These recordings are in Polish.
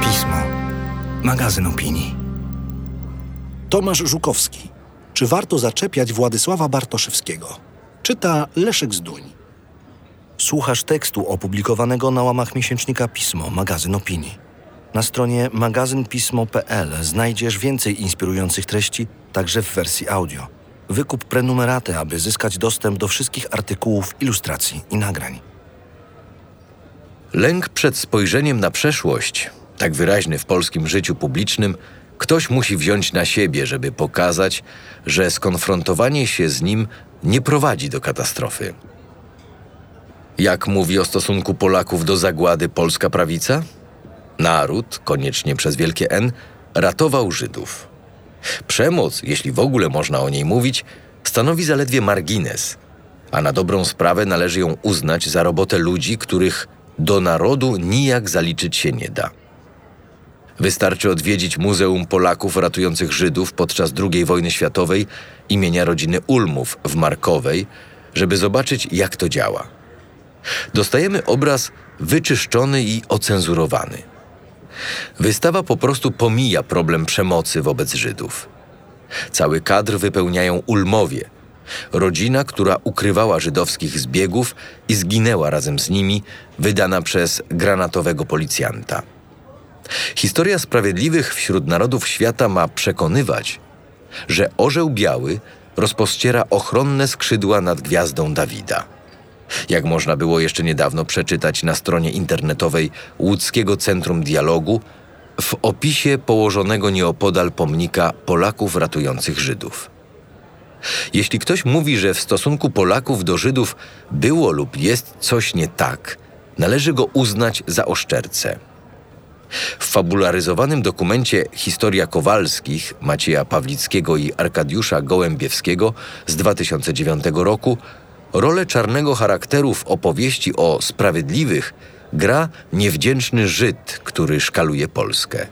Pismo. Magazyn opinii. Tomasz Żukowski. Czy warto zaczepiać Władysława Bartoszewskiego? Czyta Leszek Zduń. Słuchasz tekstu opublikowanego na łamach miesięcznika Pismo, magazyn opinii. Na stronie magazynpismo.pl znajdziesz więcej inspirujących treści, także w wersji audio. Wykup prenumeraty, aby zyskać dostęp do wszystkich artykułów, ilustracji i nagrań. Lęk przed spojrzeniem na przeszłość, tak wyraźny w polskim życiu publicznym, ktoś musi wziąć na siebie, żeby pokazać, że skonfrontowanie się z nim nie prowadzi do katastrofy. Jak mówi o stosunku Polaków do zagłady polska prawica? Naród, koniecznie przez wielkie N, ratował Żydów. Przemoc, jeśli w ogóle można o niej mówić, stanowi zaledwie margines, a na dobrą sprawę należy ją uznać za robotę ludzi, których do narodu nijak zaliczyć się nie da. Wystarczy odwiedzić Muzeum Polaków ratujących Żydów podczas II wojny światowej imienia rodziny Ulmów w Markowej, żeby zobaczyć, jak to działa. Dostajemy obraz wyczyszczony i ocenzurowany. Wystawa po prostu pomija problem przemocy wobec Żydów. Cały kadr wypełniają Ulmowie, rodzina, która ukrywała żydowskich zbiegów i zginęła razem z nimi, wydana przez granatowego policjanta. Historia sprawiedliwych wśród narodów świata ma przekonywać, że orzeł biały rozpościera ochronne skrzydła nad gwiazdą Dawida. Jak można było jeszcze niedawno przeczytać na stronie internetowej Łódzkiego Centrum Dialogu w opisie położonego nieopodal pomnika Polaków ratujących Żydów. Jeśli ktoś mówi, że w stosunku Polaków do Żydów było lub jest coś nie tak, należy go uznać za oszczercę. W fabularyzowanym dokumencie Historia Kowalskich Macieja Pawlickiego i Arkadiusza Gołębiewskiego z 2009 roku rolę czarnego charakteru w opowieści o sprawiedliwych gra niewdzięczny Żyd, który szkaluje Polskę.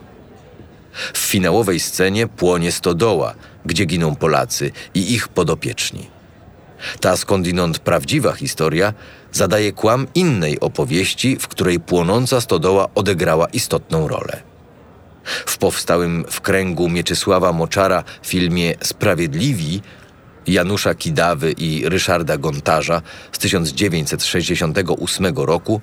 W finałowej scenie płonie stodoła, gdzie giną Polacy i ich podopieczni. Ta skądinąd prawdziwa historia zadaje kłam innej opowieści, w której płonąca stodoła odegrała istotną rolę. W powstałym w kręgu Mieczysława Moczara filmie Sprawiedliwi Janusza Kidawy i Ryszarda Gontarza z 1968 roku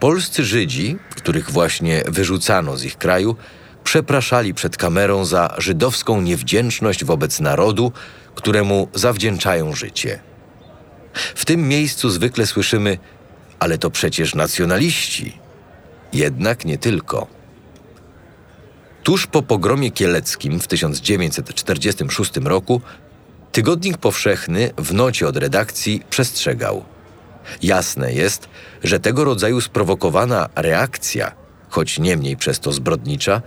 polscy Żydzi, których właśnie wyrzucano z ich kraju, przepraszali przed kamerą za żydowską niewdzięczność wobec narodu, któremu zawdzięczają życie. W tym miejscu zwykle słyszymy, ale to przecież nacjonaliści. Jednak nie tylko. Tuż po pogromie kieleckim w 1946 roku Tygodnik Powszechny w nocie od redakcji przestrzegał. Jasne jest, że tego rodzaju sprowokowana reakcja, choć nie mniej przez to zbrodnicza,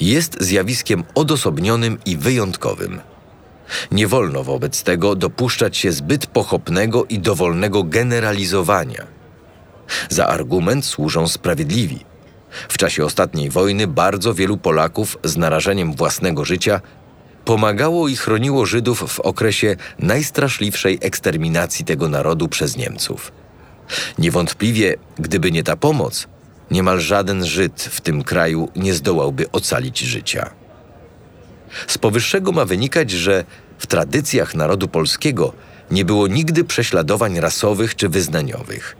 jest zjawiskiem odosobnionym i wyjątkowym. Nie wolno wobec tego dopuszczać się zbyt pochopnego i dowolnego generalizowania. Za argument służą sprawiedliwi. W czasie ostatniej wojny bardzo wielu Polaków z narażeniem własnego życia pomagało i chroniło Żydów w okresie najstraszliwszej eksterminacji tego narodu przez Niemców. Niewątpliwie, gdyby nie ta pomoc, niemal żaden Żyd w tym kraju nie zdołałby ocalić życia. Z powyższego ma wynikać, że w tradycjach narodu polskiego nie było nigdy prześladowań rasowych czy wyznaniowych,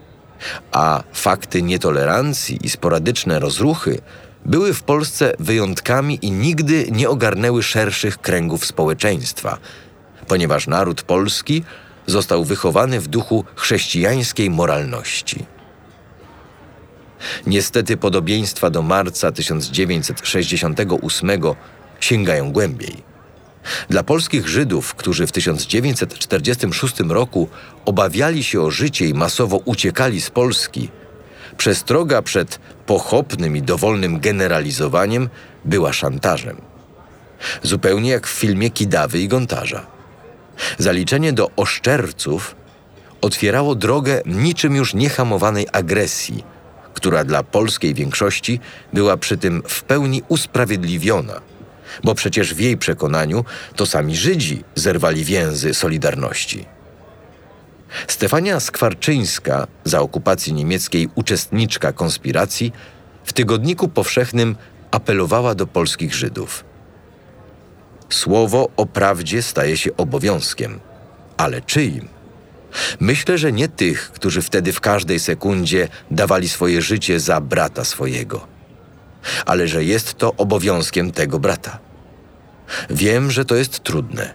a fakty nietolerancji i sporadyczne rozruchy były w Polsce wyjątkami i nigdy nie ogarnęły szerszych kręgów społeczeństwa, ponieważ naród polski został wychowany w duchu chrześcijańskiej moralności. Niestety podobieństwa do marca 1968 sięgają głębiej. Dla polskich Żydów, którzy w 1946 roku obawiali się o życie i masowo uciekali z Polski, przestroga przed pochopnym i dowolnym generalizowaniem była szantażem. Zupełnie jak w filmie Kidawy i Gontarza. Zaliczenie do oszczerców otwierało drogę niczym już niehamowanej agresji, która dla polskiej większości była przy tym w pełni usprawiedliwiona, bo przecież w jej przekonaniu to sami Żydzi zerwali więzy Solidarności. Stefania Skwarczyńska, za okupacji niemieckiej uczestniczka konspiracji, w tygodniku powszechnym apelowała do polskich Żydów. Słowo o prawdzie staje się obowiązkiem, ale czyim? Myślę, że nie tych, którzy wtedy w każdej sekundzie dawali swoje życie za brata swojego, ale że jest to obowiązkiem tego brata. Wiem, że to jest trudne.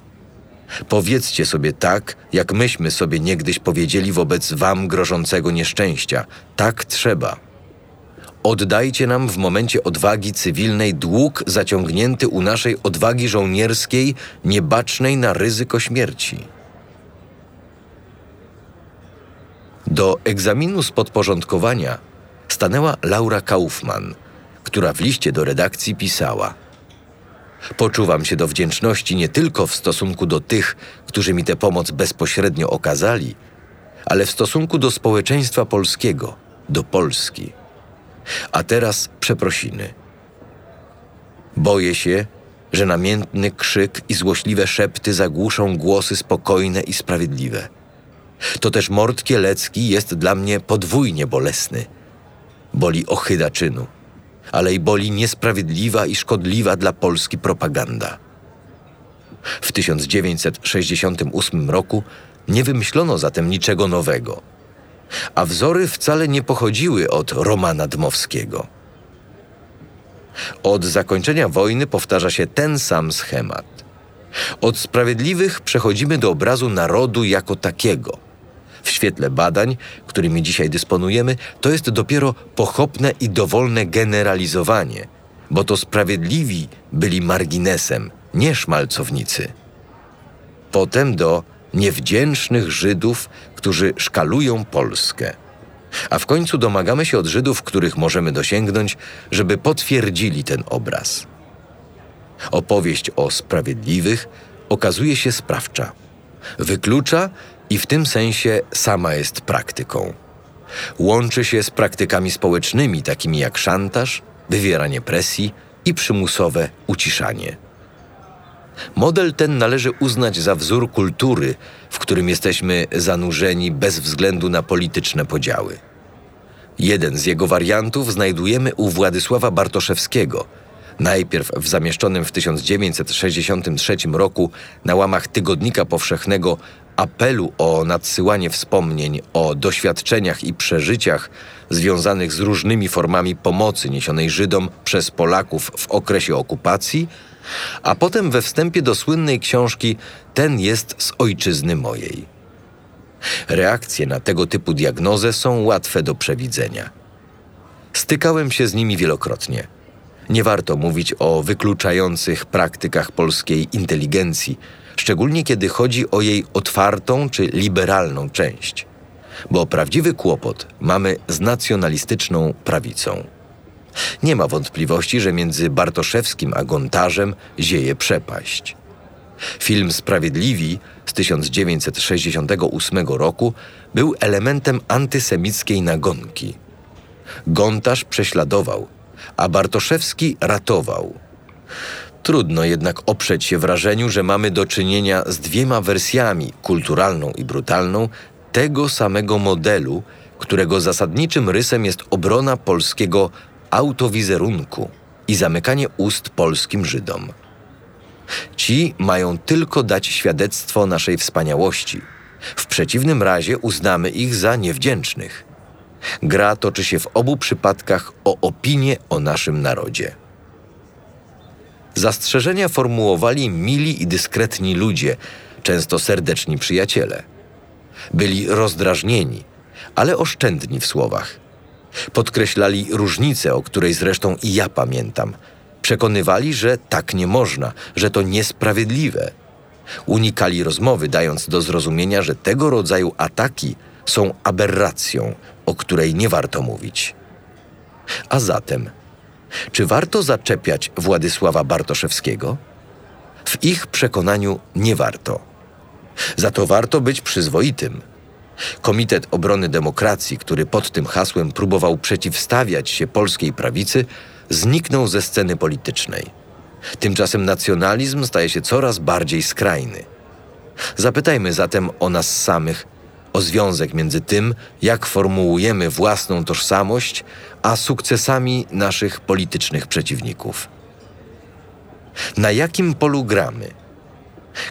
Powiedzcie sobie tak, jak myśmy sobie niegdyś powiedzieli wobec wam grożącego nieszczęścia. Tak trzeba. Oddajcie nam w momencie odwagi cywilnej dług zaciągnięty u naszej odwagi żołnierskiej, niebacznej na ryzyko śmierci. Do egzaminu z podporządkowania stanęła Laura Kaufmann, która w liście do redakcji pisała: Poczuwam się do wdzięczności nie tylko w stosunku do tych, którzy mi tę pomoc bezpośrednio okazali, ale w stosunku do społeczeństwa polskiego, do Polski. A teraz przeprosiny. Boję się, że namiętny krzyk i złośliwe szepty zagłuszą głosy spokojne i sprawiedliwe. To też mord kielecki jest dla mnie podwójnie bolesny. Boli ochyda czynu, ale i boli niesprawiedliwa i szkodliwa dla Polski propaganda. W 1968 roku nie wymyślono zatem niczego nowego, a wzory wcale nie pochodziły od Romana Dmowskiego. Od zakończenia wojny powtarza się ten sam schemat. Od sprawiedliwych przechodzimy do obrazu narodu jako takiego. W świetle badań, którymi dzisiaj dysponujemy, to jest dopiero pochopne i dowolne generalizowanie, bo to sprawiedliwi byli marginesem, nie szmalcownicy. Potem do niewdzięcznych Żydów, którzy szkalują Polskę. A w końcu domagamy się od Żydów, których możemy dosięgnąć, żeby potwierdzili ten obraz. Opowieść o sprawiedliwych okazuje się sprawcza. Wyklucza i w tym sensie sama jest praktyką. Łączy się z praktykami społecznymi, takimi jak szantaż, wywieranie presji i przymusowe uciszanie. Model ten należy uznać za wzór kultury, w którym jesteśmy zanurzeni bez względu na polityczne podziały. Jeden z jego wariantów znajdujemy u Władysława Bartoszewskiego, najpierw w zamieszczonym w 1963 roku na łamach Tygodnika Powszechnego apelu o nadsyłanie wspomnień o doświadczeniach i przeżyciach związanych z różnymi formami pomocy niesionej Żydom przez Polaków w okresie okupacji, a potem we wstępie do słynnej książki Ten jest z ojczyzny mojej. Reakcje na tego typu diagnozę są łatwe do przewidzenia. Stykałem się z nimi wielokrotnie. Nie warto mówić o wykluczających praktykach polskiej inteligencji, szczególnie kiedy chodzi o jej otwartą czy liberalną część. Bo prawdziwy kłopot mamy z nacjonalistyczną prawicą. Nie ma wątpliwości, że między Bartoszewskim a Gontarzem zieje przepaść. Film Sprawiedliwi z 1968 roku był elementem antysemickiej nagonki. Gontarz prześladował, a Bartoszewski ratował. Trudno jednak oprzeć się wrażeniu, że mamy do czynienia z dwiema wersjami kulturalną i brutalną tego samego modelu, którego zasadniczym rysem jest obrona polskiego autowizerunku i zamykanie ust polskim Żydom. Ci mają tylko dać świadectwo naszej wspaniałości. W przeciwnym razie uznamy ich za niewdzięcznych. Gra toczy się w obu przypadkach o opinię o naszym narodzie. Zastrzeżenia formułowali mili i dyskretni ludzie, często serdeczni przyjaciele. Byli rozdrażnieni, ale oszczędni w słowach. Podkreślali różnicę, o której zresztą i ja pamiętam. Przekonywali, że tak nie można, że to niesprawiedliwe. Unikali rozmowy, dając do zrozumienia, że tego rodzaju ataki są aberracją, o której nie warto mówić. A zatem, czy warto zaczepiać Władysława Bartoszewskiego? W ich przekonaniu nie warto. Za to warto być przyzwoitym. Komitet Obrony Demokracji, który pod tym hasłem próbował przeciwstawiać się polskiej prawicy, zniknął ze sceny politycznej. Tymczasem nacjonalizm staje się coraz bardziej skrajny. Zapytajmy zatem o nas samych, o związek między tym, jak formułujemy własną tożsamość, a sukcesami naszych politycznych przeciwników. Na jakim polu gramy?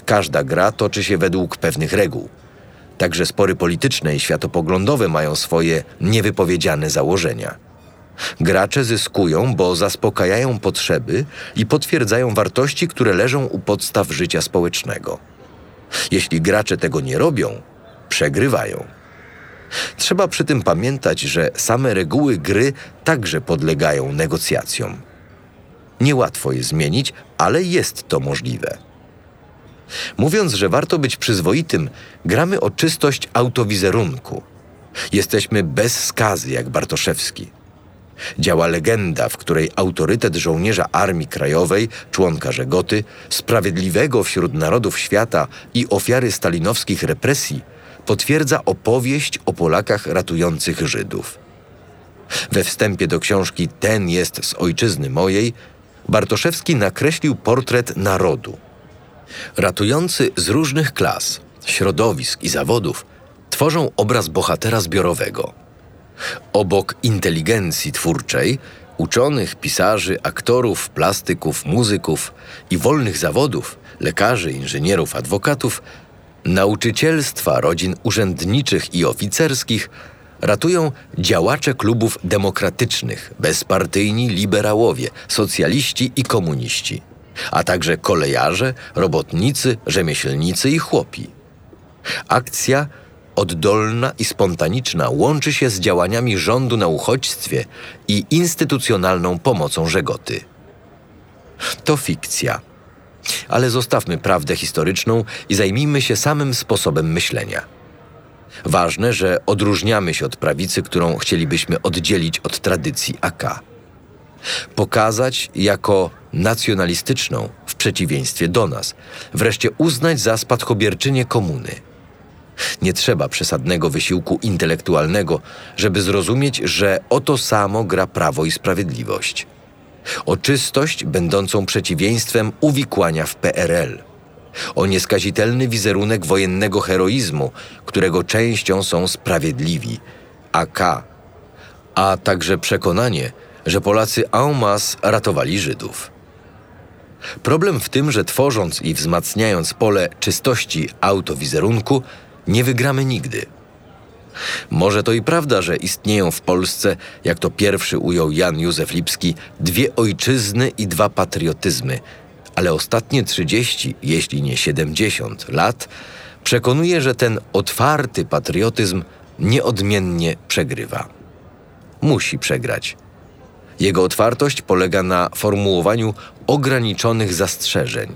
Każda gra toczy się według pewnych reguł. Także spory polityczne i światopoglądowe mają swoje niewypowiedziane założenia. Gracze zyskują, bo zaspokajają potrzeby i potwierdzają wartości, które leżą u podstaw życia społecznego. Jeśli gracze tego nie robią, przegrywają. Trzeba przy tym pamiętać, że same reguły gry także podlegają negocjacjom. Niełatwo je zmienić, ale jest to możliwe. Mówiąc, że warto być przyzwoitym, gramy o czystość autowizerunku. Jesteśmy bez skazy, jak Bartoszewski. Działa legenda, w której autorytet żołnierza Armii Krajowej, członka Żegoty, sprawiedliwego wśród narodów świata i ofiary stalinowskich represji potwierdza opowieść o Polakach ratujących Żydów. We wstępie do książki Ten jest z ojczyzny mojej Bartoszewski nakreślił portret narodu. Ratujący z różnych klas, środowisk i zawodów tworzą obraz bohatera zbiorowego. Obok inteligencji twórczej, uczonych, pisarzy, aktorów, plastyków, muzyków i wolnych zawodów, lekarzy, inżynierów, adwokatów, nauczycielstwa, rodzin urzędniczych i oficerskich ratują działacze klubów demokratycznych, bezpartyjni liberałowie, socjaliści i komuniści, a także kolejarze, robotnicy, rzemieślnicy i chłopi. Akcja oddolna i spontaniczna łączy się z działaniami rządu na uchodźstwie i instytucjonalną pomocą Żegoty. To fikcja. Ale zostawmy prawdę historyczną i zajmijmy się samym sposobem myślenia. Ważne, że odróżniamy się od prawicy, którą chcielibyśmy oddzielić od tradycji AK. Pokazać jako nacjonalistyczną w przeciwieństwie do nas, wreszcie uznać za spadkobierczynię komuny – nie trzeba przesadnego wysiłku intelektualnego, żeby zrozumieć, że o to samo gra prawo i sprawiedliwość. O czystość będącą przeciwieństwem uwikłania w PRL. O nieskazitelny wizerunek wojennego heroizmu, którego częścią są sprawiedliwi, AK, a także przekonanie, że Polacy en masse ratowali Żydów. Problem w tym, że tworząc i wzmacniając pole czystości autowizerunku, nie wygramy nigdy. Może to i prawda, że istnieją w Polsce, jak to pierwszy ujął Jan Józef Lipski, dwie ojczyzny i dwa patriotyzmy, ale ostatnie 30, jeśli nie 70 lat przekonuje, że ten otwarty patriotyzm nieodmiennie przegrywa. Musi przegrać. Jego otwartość polega na formułowaniu ograniczonych zastrzeżeń.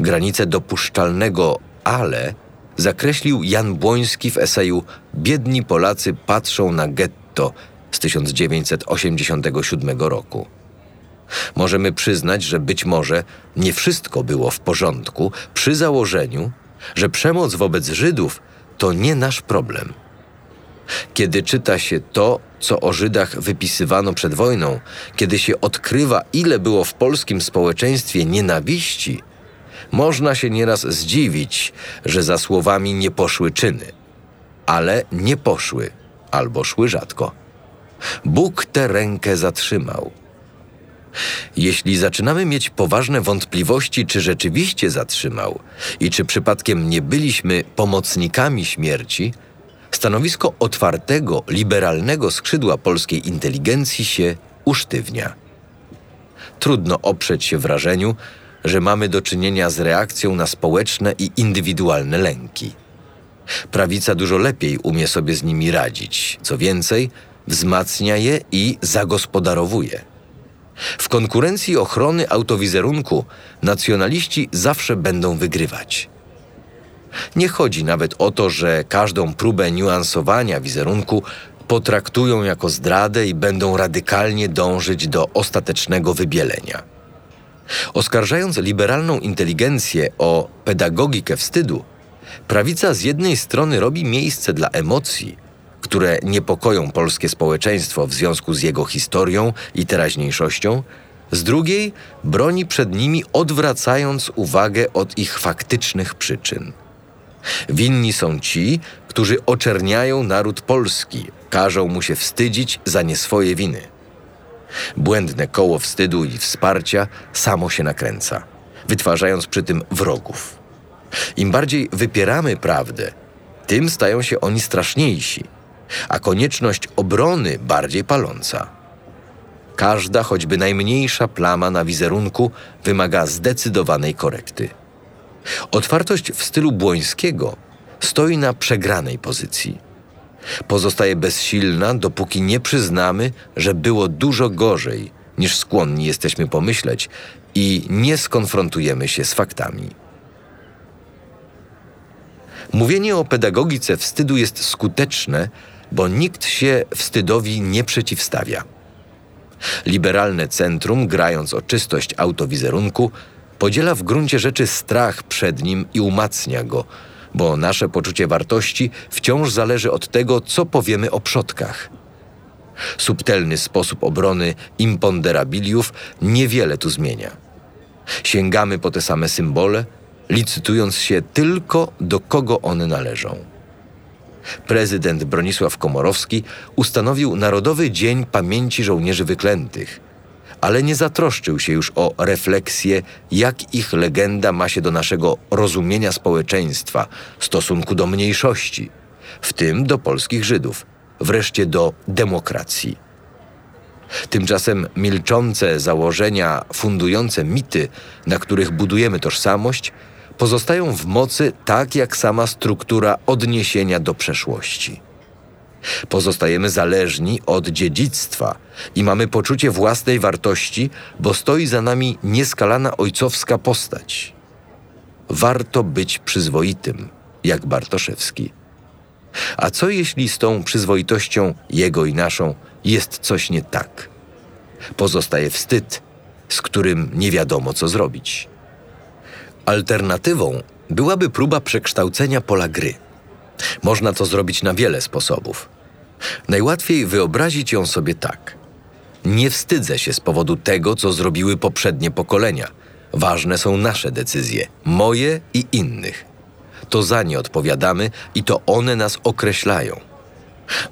Granice dopuszczalnego ale zakreślił Jan Błoński w eseju Biedni Polacy patrzą na getto z 1987 roku. Możemy przyznać, że być może nie wszystko było w porządku przy założeniu, że przemoc wobec Żydów to nie nasz problem. Kiedy czyta się to, co o Żydach wypisywano przed wojną, kiedy się odkrywa, ile było w polskim społeczeństwie nienawiści, można się nieraz zdziwić, że za słowami nie poszły czyny, ale nie poszły albo szły rzadko. Bóg tę rękę zatrzymał. Jeśli zaczynamy mieć poważne wątpliwości, czy rzeczywiście zatrzymał i czy przypadkiem nie byliśmy pomocnikami śmierci, stanowisko otwartego, liberalnego skrzydła polskiej inteligencji się usztywnia. Trudno oprzeć się wrażeniu, że mamy do czynienia z reakcją na społeczne i indywidualne lęki. Prawica dużo lepiej umie sobie z nimi radzić, co więcej, wzmacnia je i zagospodarowuje. W konkurencji ochrony autowizerunku nacjonaliści zawsze będą wygrywać. Nie chodzi nawet o to, że każdą próbę niuansowania wizerunku potraktują jako zdradę i będą radykalnie dążyć do ostatecznego wybielenia. Oskarżając liberalną inteligencję o pedagogikę wstydu, prawica z jednej strony robi miejsce dla emocji, które niepokoją polskie społeczeństwo w związku z jego historią i teraźniejszością, z drugiej broni przed nimi, odwracając uwagę od ich faktycznych przyczyn. Winni są ci, którzy oczerniają naród polski, każą mu się wstydzić za nie swoje winy. Błędne koło wstydu i wsparcia samo się nakręca, wytwarzając przy tym wrogów. Im bardziej wypieramy prawdę, tym stają się oni straszniejsi, a konieczność obrony bardziej paląca. Każda, choćby najmniejsza plama na wizerunku wymaga zdecydowanej korekty. Otwartość w stylu Błońskiego stoi na przegranej pozycji. Pozostaje bezsilna, dopóki nie przyznamy, że było dużo gorzej, niż skłonni jesteśmy pomyśleć i nie skonfrontujemy się z faktami. Mówienie o pedagogice wstydu jest skuteczne, bo nikt się wstydowi nie przeciwstawia. Liberalne centrum, grając o czystość autowizerunku, podziela w gruncie rzeczy strach przed nim i umacnia go, bo nasze poczucie wartości wciąż zależy od tego, co powiemy o przodkach. Subtelny sposób obrony imponderabiliów niewiele tu zmienia. Sięgamy po te same symbole, licytując się tylko do kogo one należą. Prezydent Bronisław Komorowski ustanowił Narodowy Dzień Pamięci Żołnierzy Wyklętych, ale nie zatroszczył się już o refleksję, jak ich legenda ma się do naszego rozumienia społeczeństwa, stosunku do mniejszości, w tym do polskich Żydów, wreszcie do demokracji. Tymczasem milczące założenia fundujące mity, na których budujemy tożsamość, pozostają w mocy tak jak sama struktura odniesienia do przeszłości. Pozostajemy zależni od dziedzictwa i mamy poczucie własnej wartości, bo stoi za nami nieskalana ojcowska postać. Warto być przyzwoitym, jak Bartoszewski. A co jeśli z tą przyzwoitością, jego i naszą, jest coś nie tak? Pozostaje wstyd, z którym nie wiadomo co zrobić. Alternatywą byłaby próba przekształcenia pola gry. Można to zrobić na wiele sposobów. Najłatwiej wyobrazić ją sobie tak. Nie wstydzę się z powodu tego, co zrobiły poprzednie pokolenia. Ważne są nasze decyzje, moje i innych. To za nie odpowiadamy i to one nas określają.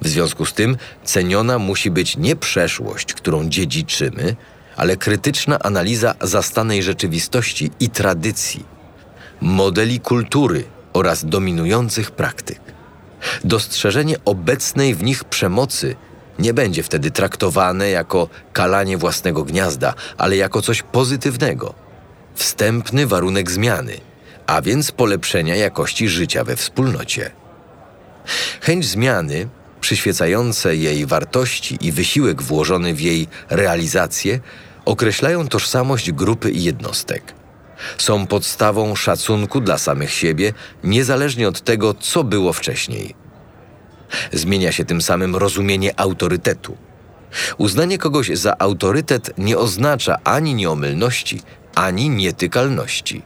W związku z tym ceniona musi być nie przeszłość, którą dziedziczymy, ale krytyczna analiza zastanej rzeczywistości i tradycji, modeli kultury oraz dominujących praktyk. Dostrzeżenie obecnej w nich przemocy nie będzie wtedy traktowane jako kalanie własnego gniazda, ale jako coś pozytywnego. Wstępny warunek zmiany, a więc polepszenia jakości życia we wspólnocie. Chęć zmiany, przyświecające jej wartości i wysiłek włożony w jej realizację, określają tożsamość grupy i jednostek. Są podstawą szacunku dla samych siebie, niezależnie od tego, co było wcześniej. Zmienia się tym samym rozumienie autorytetu. Uznanie kogoś za autorytet nie oznacza ani nieomylności, ani nietykalności.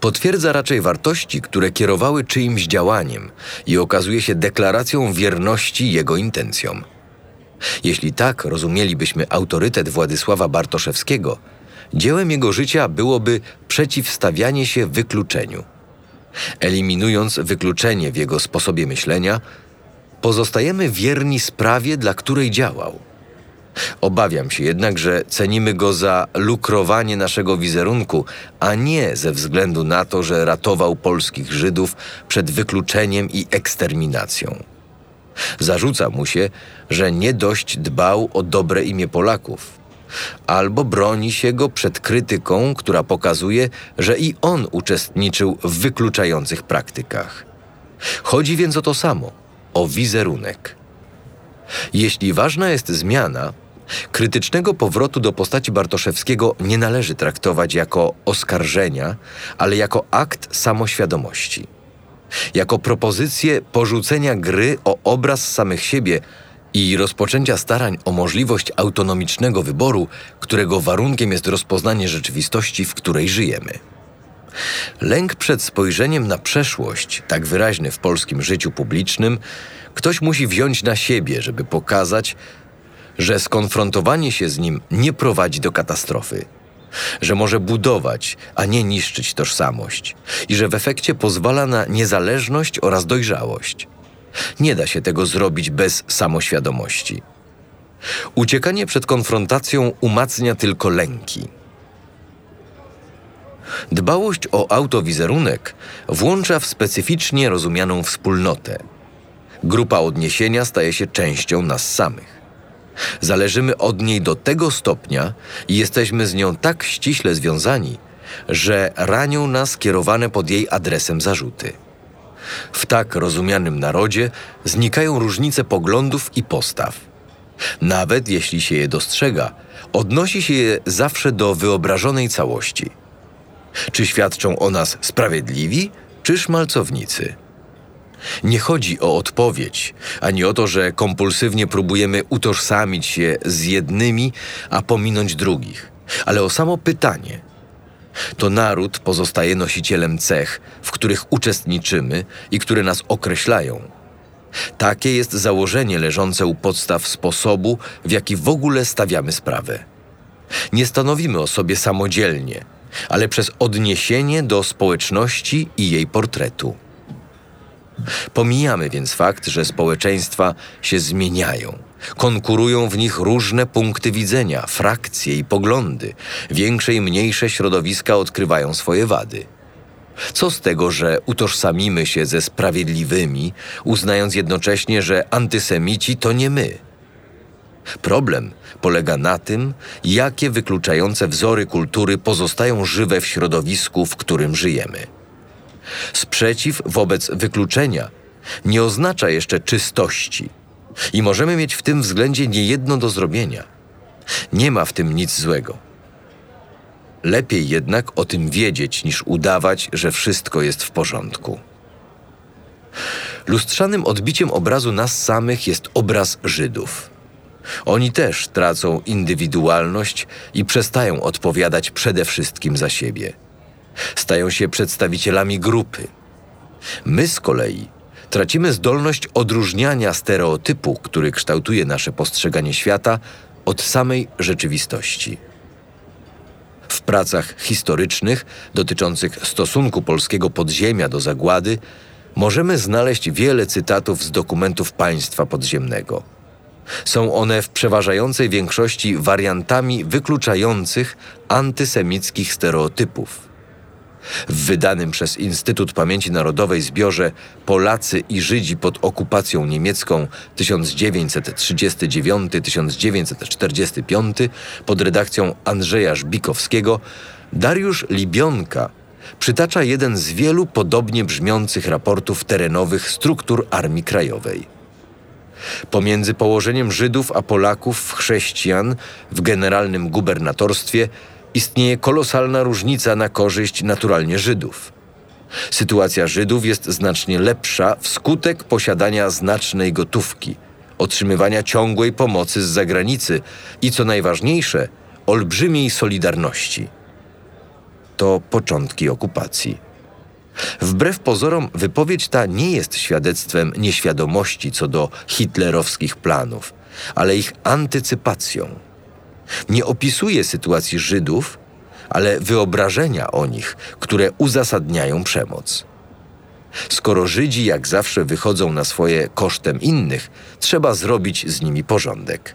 Potwierdza raczej wartości, które kierowały czyimś działaniem i okazuje się deklaracją wierności jego intencjom. Jeśli tak rozumielibyśmy autorytet Władysława Bartoszewskiego, dziełem jego życia byłoby przeciwstawianie się wykluczeniu. Eliminując wykluczenie w jego sposobie myślenia, pozostajemy wierni sprawie, dla której działał. Obawiam się jednak, że cenimy go za lukrowanie naszego wizerunku, a nie ze względu na to, że ratował polskich Żydów przed wykluczeniem i eksterminacją. Zarzuca mu się, że nie dość dbał o dobre imię Polaków, albo broni się go przed krytyką, która pokazuje, że i on uczestniczył w wykluczających praktykach. Chodzi więc o to samo o wizerunek. Jeśli ważna jest zmiana, krytycznego powrotu do postaci Bartoszewskiego nie należy traktować jako oskarżenia, ale jako akt samoświadomości jako propozycję porzucenia gry o obraz samych siebie i rozpoczęcia starań o możliwość autonomicznego wyboru, którego warunkiem jest rozpoznanie rzeczywistości, w której żyjemy. Lęk przed spojrzeniem na przeszłość, tak wyraźny w polskim życiu publicznym, ktoś musi wziąć na siebie, żeby pokazać, że skonfrontowanie się z nim nie prowadzi do katastrofy. że może budować, a nie niszczyć tożsamość i że w efekcie pozwala na niezależność oraz dojrzałość. Nie da się tego zrobić bez samoświadomości. Uciekanie przed konfrontacją umacnia tylko lęki. Dbałość o autowizerunek włącza w specyficznie rozumianą wspólnotę. Grupa odniesienia staje się częścią nas samych. Zależymy od niej do tego stopnia i jesteśmy z nią tak ściśle związani, że ranią nas kierowane pod jej adresem zarzuty. W tak rozumianym narodzie znikają różnice poglądów i postaw. Nawet jeśli się je dostrzega, odnosi się je zawsze do wyobrażonej całości. Czy świadczą o nas sprawiedliwi, czy szmalcownicy? Nie chodzi o odpowiedź, ani o to, że kompulsywnie próbujemy utożsamić się z jednymi, a pominąć drugich, ale o samo pytanie. To naród pozostaje nosicielem cech, w których uczestniczymy i które nas określają. Takie jest założenie leżące u podstaw sposobu, w jaki w ogóle stawiamy sprawę. Nie stanowimy o sobie samodzielnie, ale przez odniesienie do społeczności i jej portretu. Pomijamy więc fakt, że społeczeństwa się zmieniają. Konkurują w nich różne punkty widzenia, frakcje i poglądy. Większe i mniejsze środowiska odkrywają swoje wady. Co z tego, że utożsamimy się ze sprawiedliwymi, uznając jednocześnie, że antysemici to nie my? Problem polega na tym, jakie wykluczające wzory kultury pozostają żywe w środowisku, w którym żyjemy. Sprzeciw wobec wykluczenia nie oznacza jeszcze czystości i możemy mieć w tym względzie niejedno do zrobienia. Nie ma w tym nic złego. Lepiej jednak o tym wiedzieć, niż udawać, że wszystko jest w porządku. Lustrzanym odbiciem obrazu nas samych jest obraz Żydów. Oni też tracą indywidualność i przestają odpowiadać przede wszystkim za siebie stają się przedstawicielami grupy. My z kolei tracimy zdolność odróżniania stereotypu, który kształtuje nasze postrzeganie świata, od samej rzeczywistości. W pracach historycznych dotyczących stosunku polskiego podziemia do zagłady możemy znaleźć wiele cytatów z dokumentów państwa podziemnego. Są one w przeważającej większości wariantami wykluczających antysemickich stereotypów w wydanym przez Instytut Pamięci Narodowej zbiorze Polacy i Żydzi pod okupacją niemiecką 1939-1945 pod redakcją Andrzeja Żbikowskiego Dariusz Libionka przytacza jeden z wielu podobnie brzmiących raportów terenowych struktur Armii Krajowej. Pomiędzy położeniem Żydów a Polaków, chrześcijan w generalnym gubernatorstwie istnieje kolosalna różnica na korzyść naturalnie Żydów. Sytuacja Żydów jest znacznie lepsza wskutek posiadania znacznej gotówki, otrzymywania ciągłej pomocy z zagranicy i co najważniejsze, olbrzymiej solidarności. To początki okupacji. Wbrew pozorom, wypowiedź ta nie jest świadectwem nieświadomości co do hitlerowskich planów, ale ich antycypacją. Nie opisuje sytuacji Żydów, ale wyobrażenia o nich, które uzasadniają przemoc. Skoro Żydzi jak zawsze wychodzą na swoje kosztem innych, trzeba zrobić z nimi porządek.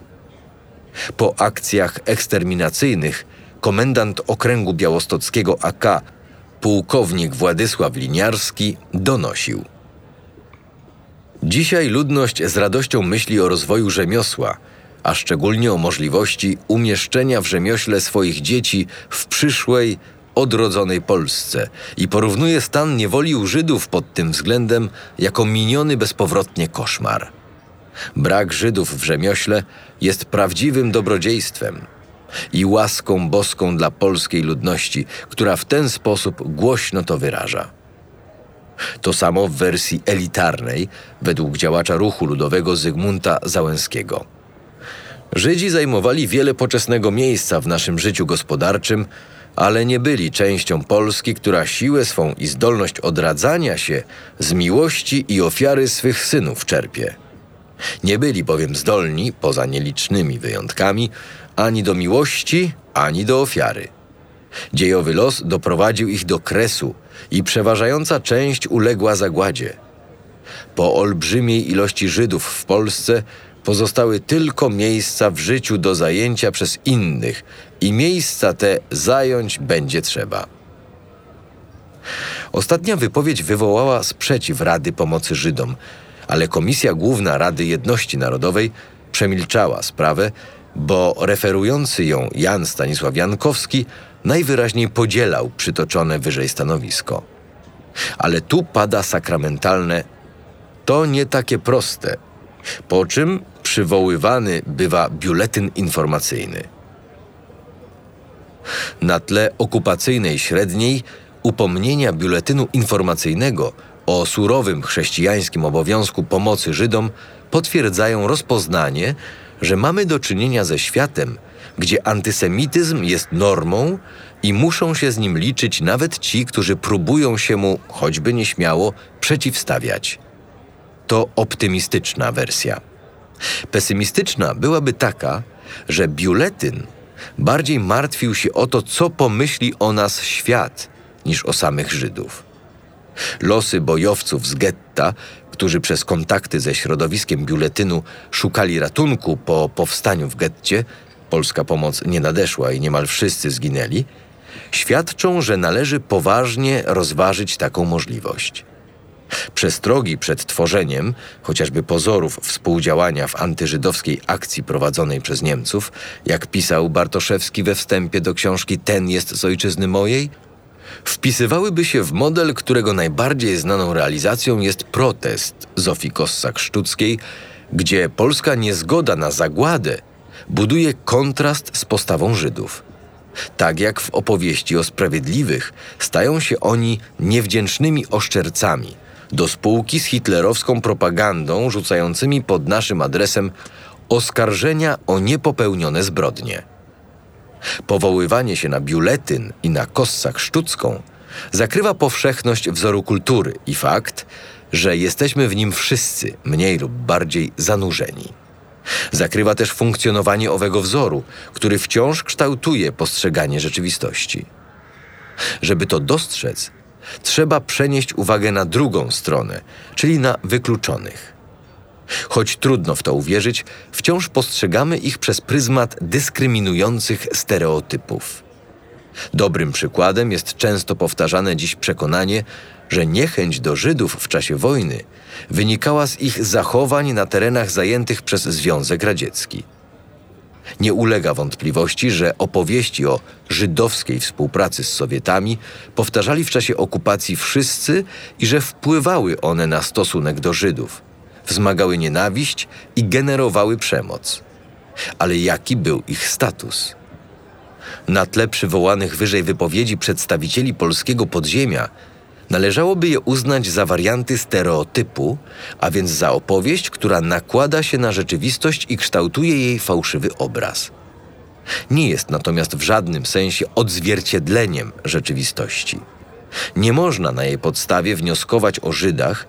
Po akcjach eksterminacyjnych komendant okręgu białostockiego AK, pułkownik Władysław Liniarski, donosił. Dzisiaj ludność z radością myśli o rozwoju rzemiosła – a szczególnie o możliwości umieszczenia w rzemiośle swoich dzieci w przyszłej, odrodzonej Polsce i porównuje stan niewoli u Żydów pod tym względem jako miniony bezpowrotnie koszmar. Brak Żydów w rzemiośle jest prawdziwym dobrodziejstwem i łaską boską dla polskiej ludności, która w ten sposób głośno to wyraża. To samo w wersji elitarnej, według działacza ruchu ludowego Zygmunta Załęskiego. Żydzi zajmowali wiele poczesnego miejsca w naszym życiu gospodarczym, ale nie byli częścią Polski, która siłę swą i zdolność odradzania się z miłości i ofiary swych synów czerpie. Nie byli bowiem zdolni, poza nielicznymi wyjątkami, ani do miłości, ani do ofiary. Dziejowy los doprowadził ich do kresu i przeważająca część uległa zagładzie. Po olbrzymiej ilości Żydów w Polsce pozostały tylko miejsca w życiu do zajęcia przez innych i miejsca te zająć będzie trzeba. Ostatnia wypowiedź wywołała sprzeciw Rady Pomocy Żydom, ale Komisja Główna Rady Jedności Narodowej przemilczała sprawę, bo referujący ją Jan Stanisław Jankowski najwyraźniej podzielał przytoczone wyżej stanowisko. Ale tu pada sakramentalne to nie takie proste, po czym przywoływany bywa biuletyn informacyjny. Na tle okupacyjnej średniej upomnienia biuletynu informacyjnego o surowym chrześcijańskim obowiązku pomocy Żydom potwierdzają rozpoznanie, że mamy do czynienia ze światem, gdzie antysemityzm jest normą i muszą się z nim liczyć nawet ci, którzy próbują się mu, choćby nieśmiało, przeciwstawiać. To optymistyczna wersja. Pesymistyczna byłaby taka, że biuletyn bardziej martwił się o to, co pomyśli o nas świat, niż o samych Żydów. Losy bojowców z getta, którzy przez kontakty ze środowiskiem biuletynu szukali ratunku po powstaniu w getcie, polska pomoc nie nadeszła i niemal wszyscy zginęli, świadczą, że należy poważnie rozważyć taką możliwość. Przestrogi przed tworzeniem chociażby pozorów współdziałania w antyżydowskiej akcji prowadzonej przez Niemców, jak pisał Bartoszewski we wstępie do książki Ten jest z ojczyzny mojej, wpisywałyby się w model, którego najbardziej znaną realizacją jest protest Zofii Kossak-Szczuckiej, gdzie polska niezgoda na zagładę buduje kontrast z postawą Żydów. Tak jak w opowieści o sprawiedliwych stają się oni niewdzięcznymi oszczercami do spółki z hitlerowską propagandą rzucającymi pod naszym adresem oskarżenia o niepopełnione zbrodnie. Powoływanie się na biuletyn i na kossach sztucką zakrywa powszechność wzoru kultury i fakt, że jesteśmy w nim wszyscy mniej lub bardziej zanurzeni. Zakrywa też funkcjonowanie owego wzoru, który wciąż kształtuje postrzeganie rzeczywistości. Żeby to dostrzec, trzeba przenieść uwagę na drugą stronę, czyli na wykluczonych. Choć trudno w to uwierzyć, wciąż postrzegamy ich przez pryzmat dyskryminujących stereotypów. Dobrym przykładem jest często powtarzane dziś przekonanie, że niechęć do Żydów w czasie wojny wynikała z ich zachowań na terenach zajętych przez Związek Radziecki. Nie ulega wątpliwości, że opowieści o żydowskiej współpracy z Sowietami powtarzali w czasie okupacji wszyscy i że wpływały one na stosunek do Żydów wzmagały nienawiść i generowały przemoc. Ale jaki był ich status? Na tle przywołanych wyżej wypowiedzi przedstawicieli polskiego podziemia należałoby je uznać za warianty stereotypu, a więc za opowieść, która nakłada się na rzeczywistość i kształtuje jej fałszywy obraz. Nie jest natomiast w żadnym sensie odzwierciedleniem rzeczywistości. Nie można na jej podstawie wnioskować o Żydach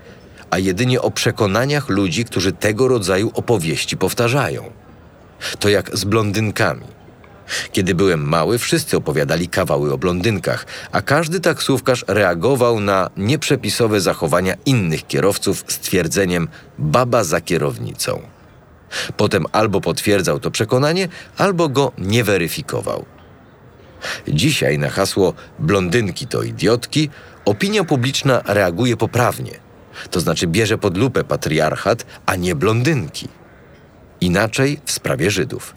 a jedynie o przekonaniach ludzi, którzy tego rodzaju opowieści powtarzają. To jak z blondynkami. Kiedy byłem mały, wszyscy opowiadali kawały o blondynkach, a każdy taksówkarz reagował na nieprzepisowe zachowania innych kierowców z twierdzeniem baba za kierownicą. Potem albo potwierdzał to przekonanie, albo go nie weryfikował. Dzisiaj na hasło blondynki to idiotki opinia publiczna reaguje poprawnie to znaczy bierze pod lupę patriarchat, a nie blondynki. Inaczej w sprawie Żydów.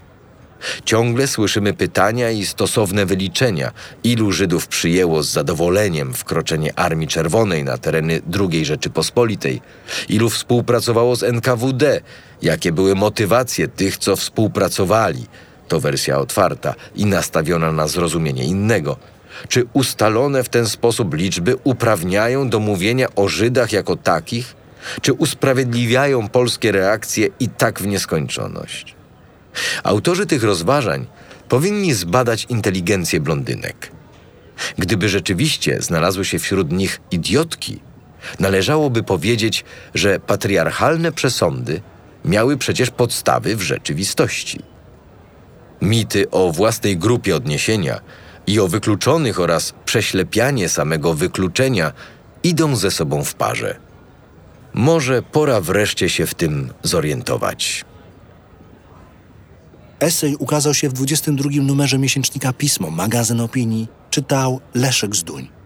Ciągle słyszymy pytania i stosowne wyliczenia, ilu Żydów przyjęło z zadowoleniem wkroczenie Armii Czerwonej na tereny II Rzeczypospolitej, ilu współpracowało z NKWD, jakie były motywacje tych, co współpracowali. To wersja otwarta i nastawiona na zrozumienie innego – czy ustalone w ten sposób liczby uprawniają do mówienia o Żydach jako takich? Czy usprawiedliwiają polskie reakcje i tak w nieskończoność? Autorzy tych rozważań powinni zbadać inteligencję blondynek. Gdyby rzeczywiście znalazły się wśród nich idiotki, należałoby powiedzieć, że patriarchalne przesądy miały przecież podstawy w rzeczywistości. Mity o własnej grupie odniesienia i o wykluczonych oraz prześlepianie samego wykluczenia idą ze sobą w parze. Może pora wreszcie się w tym zorientować. Esej ukazał się w 22 numerze miesięcznika Pismo, magazyn opinii. Czytał Leszek Zduń.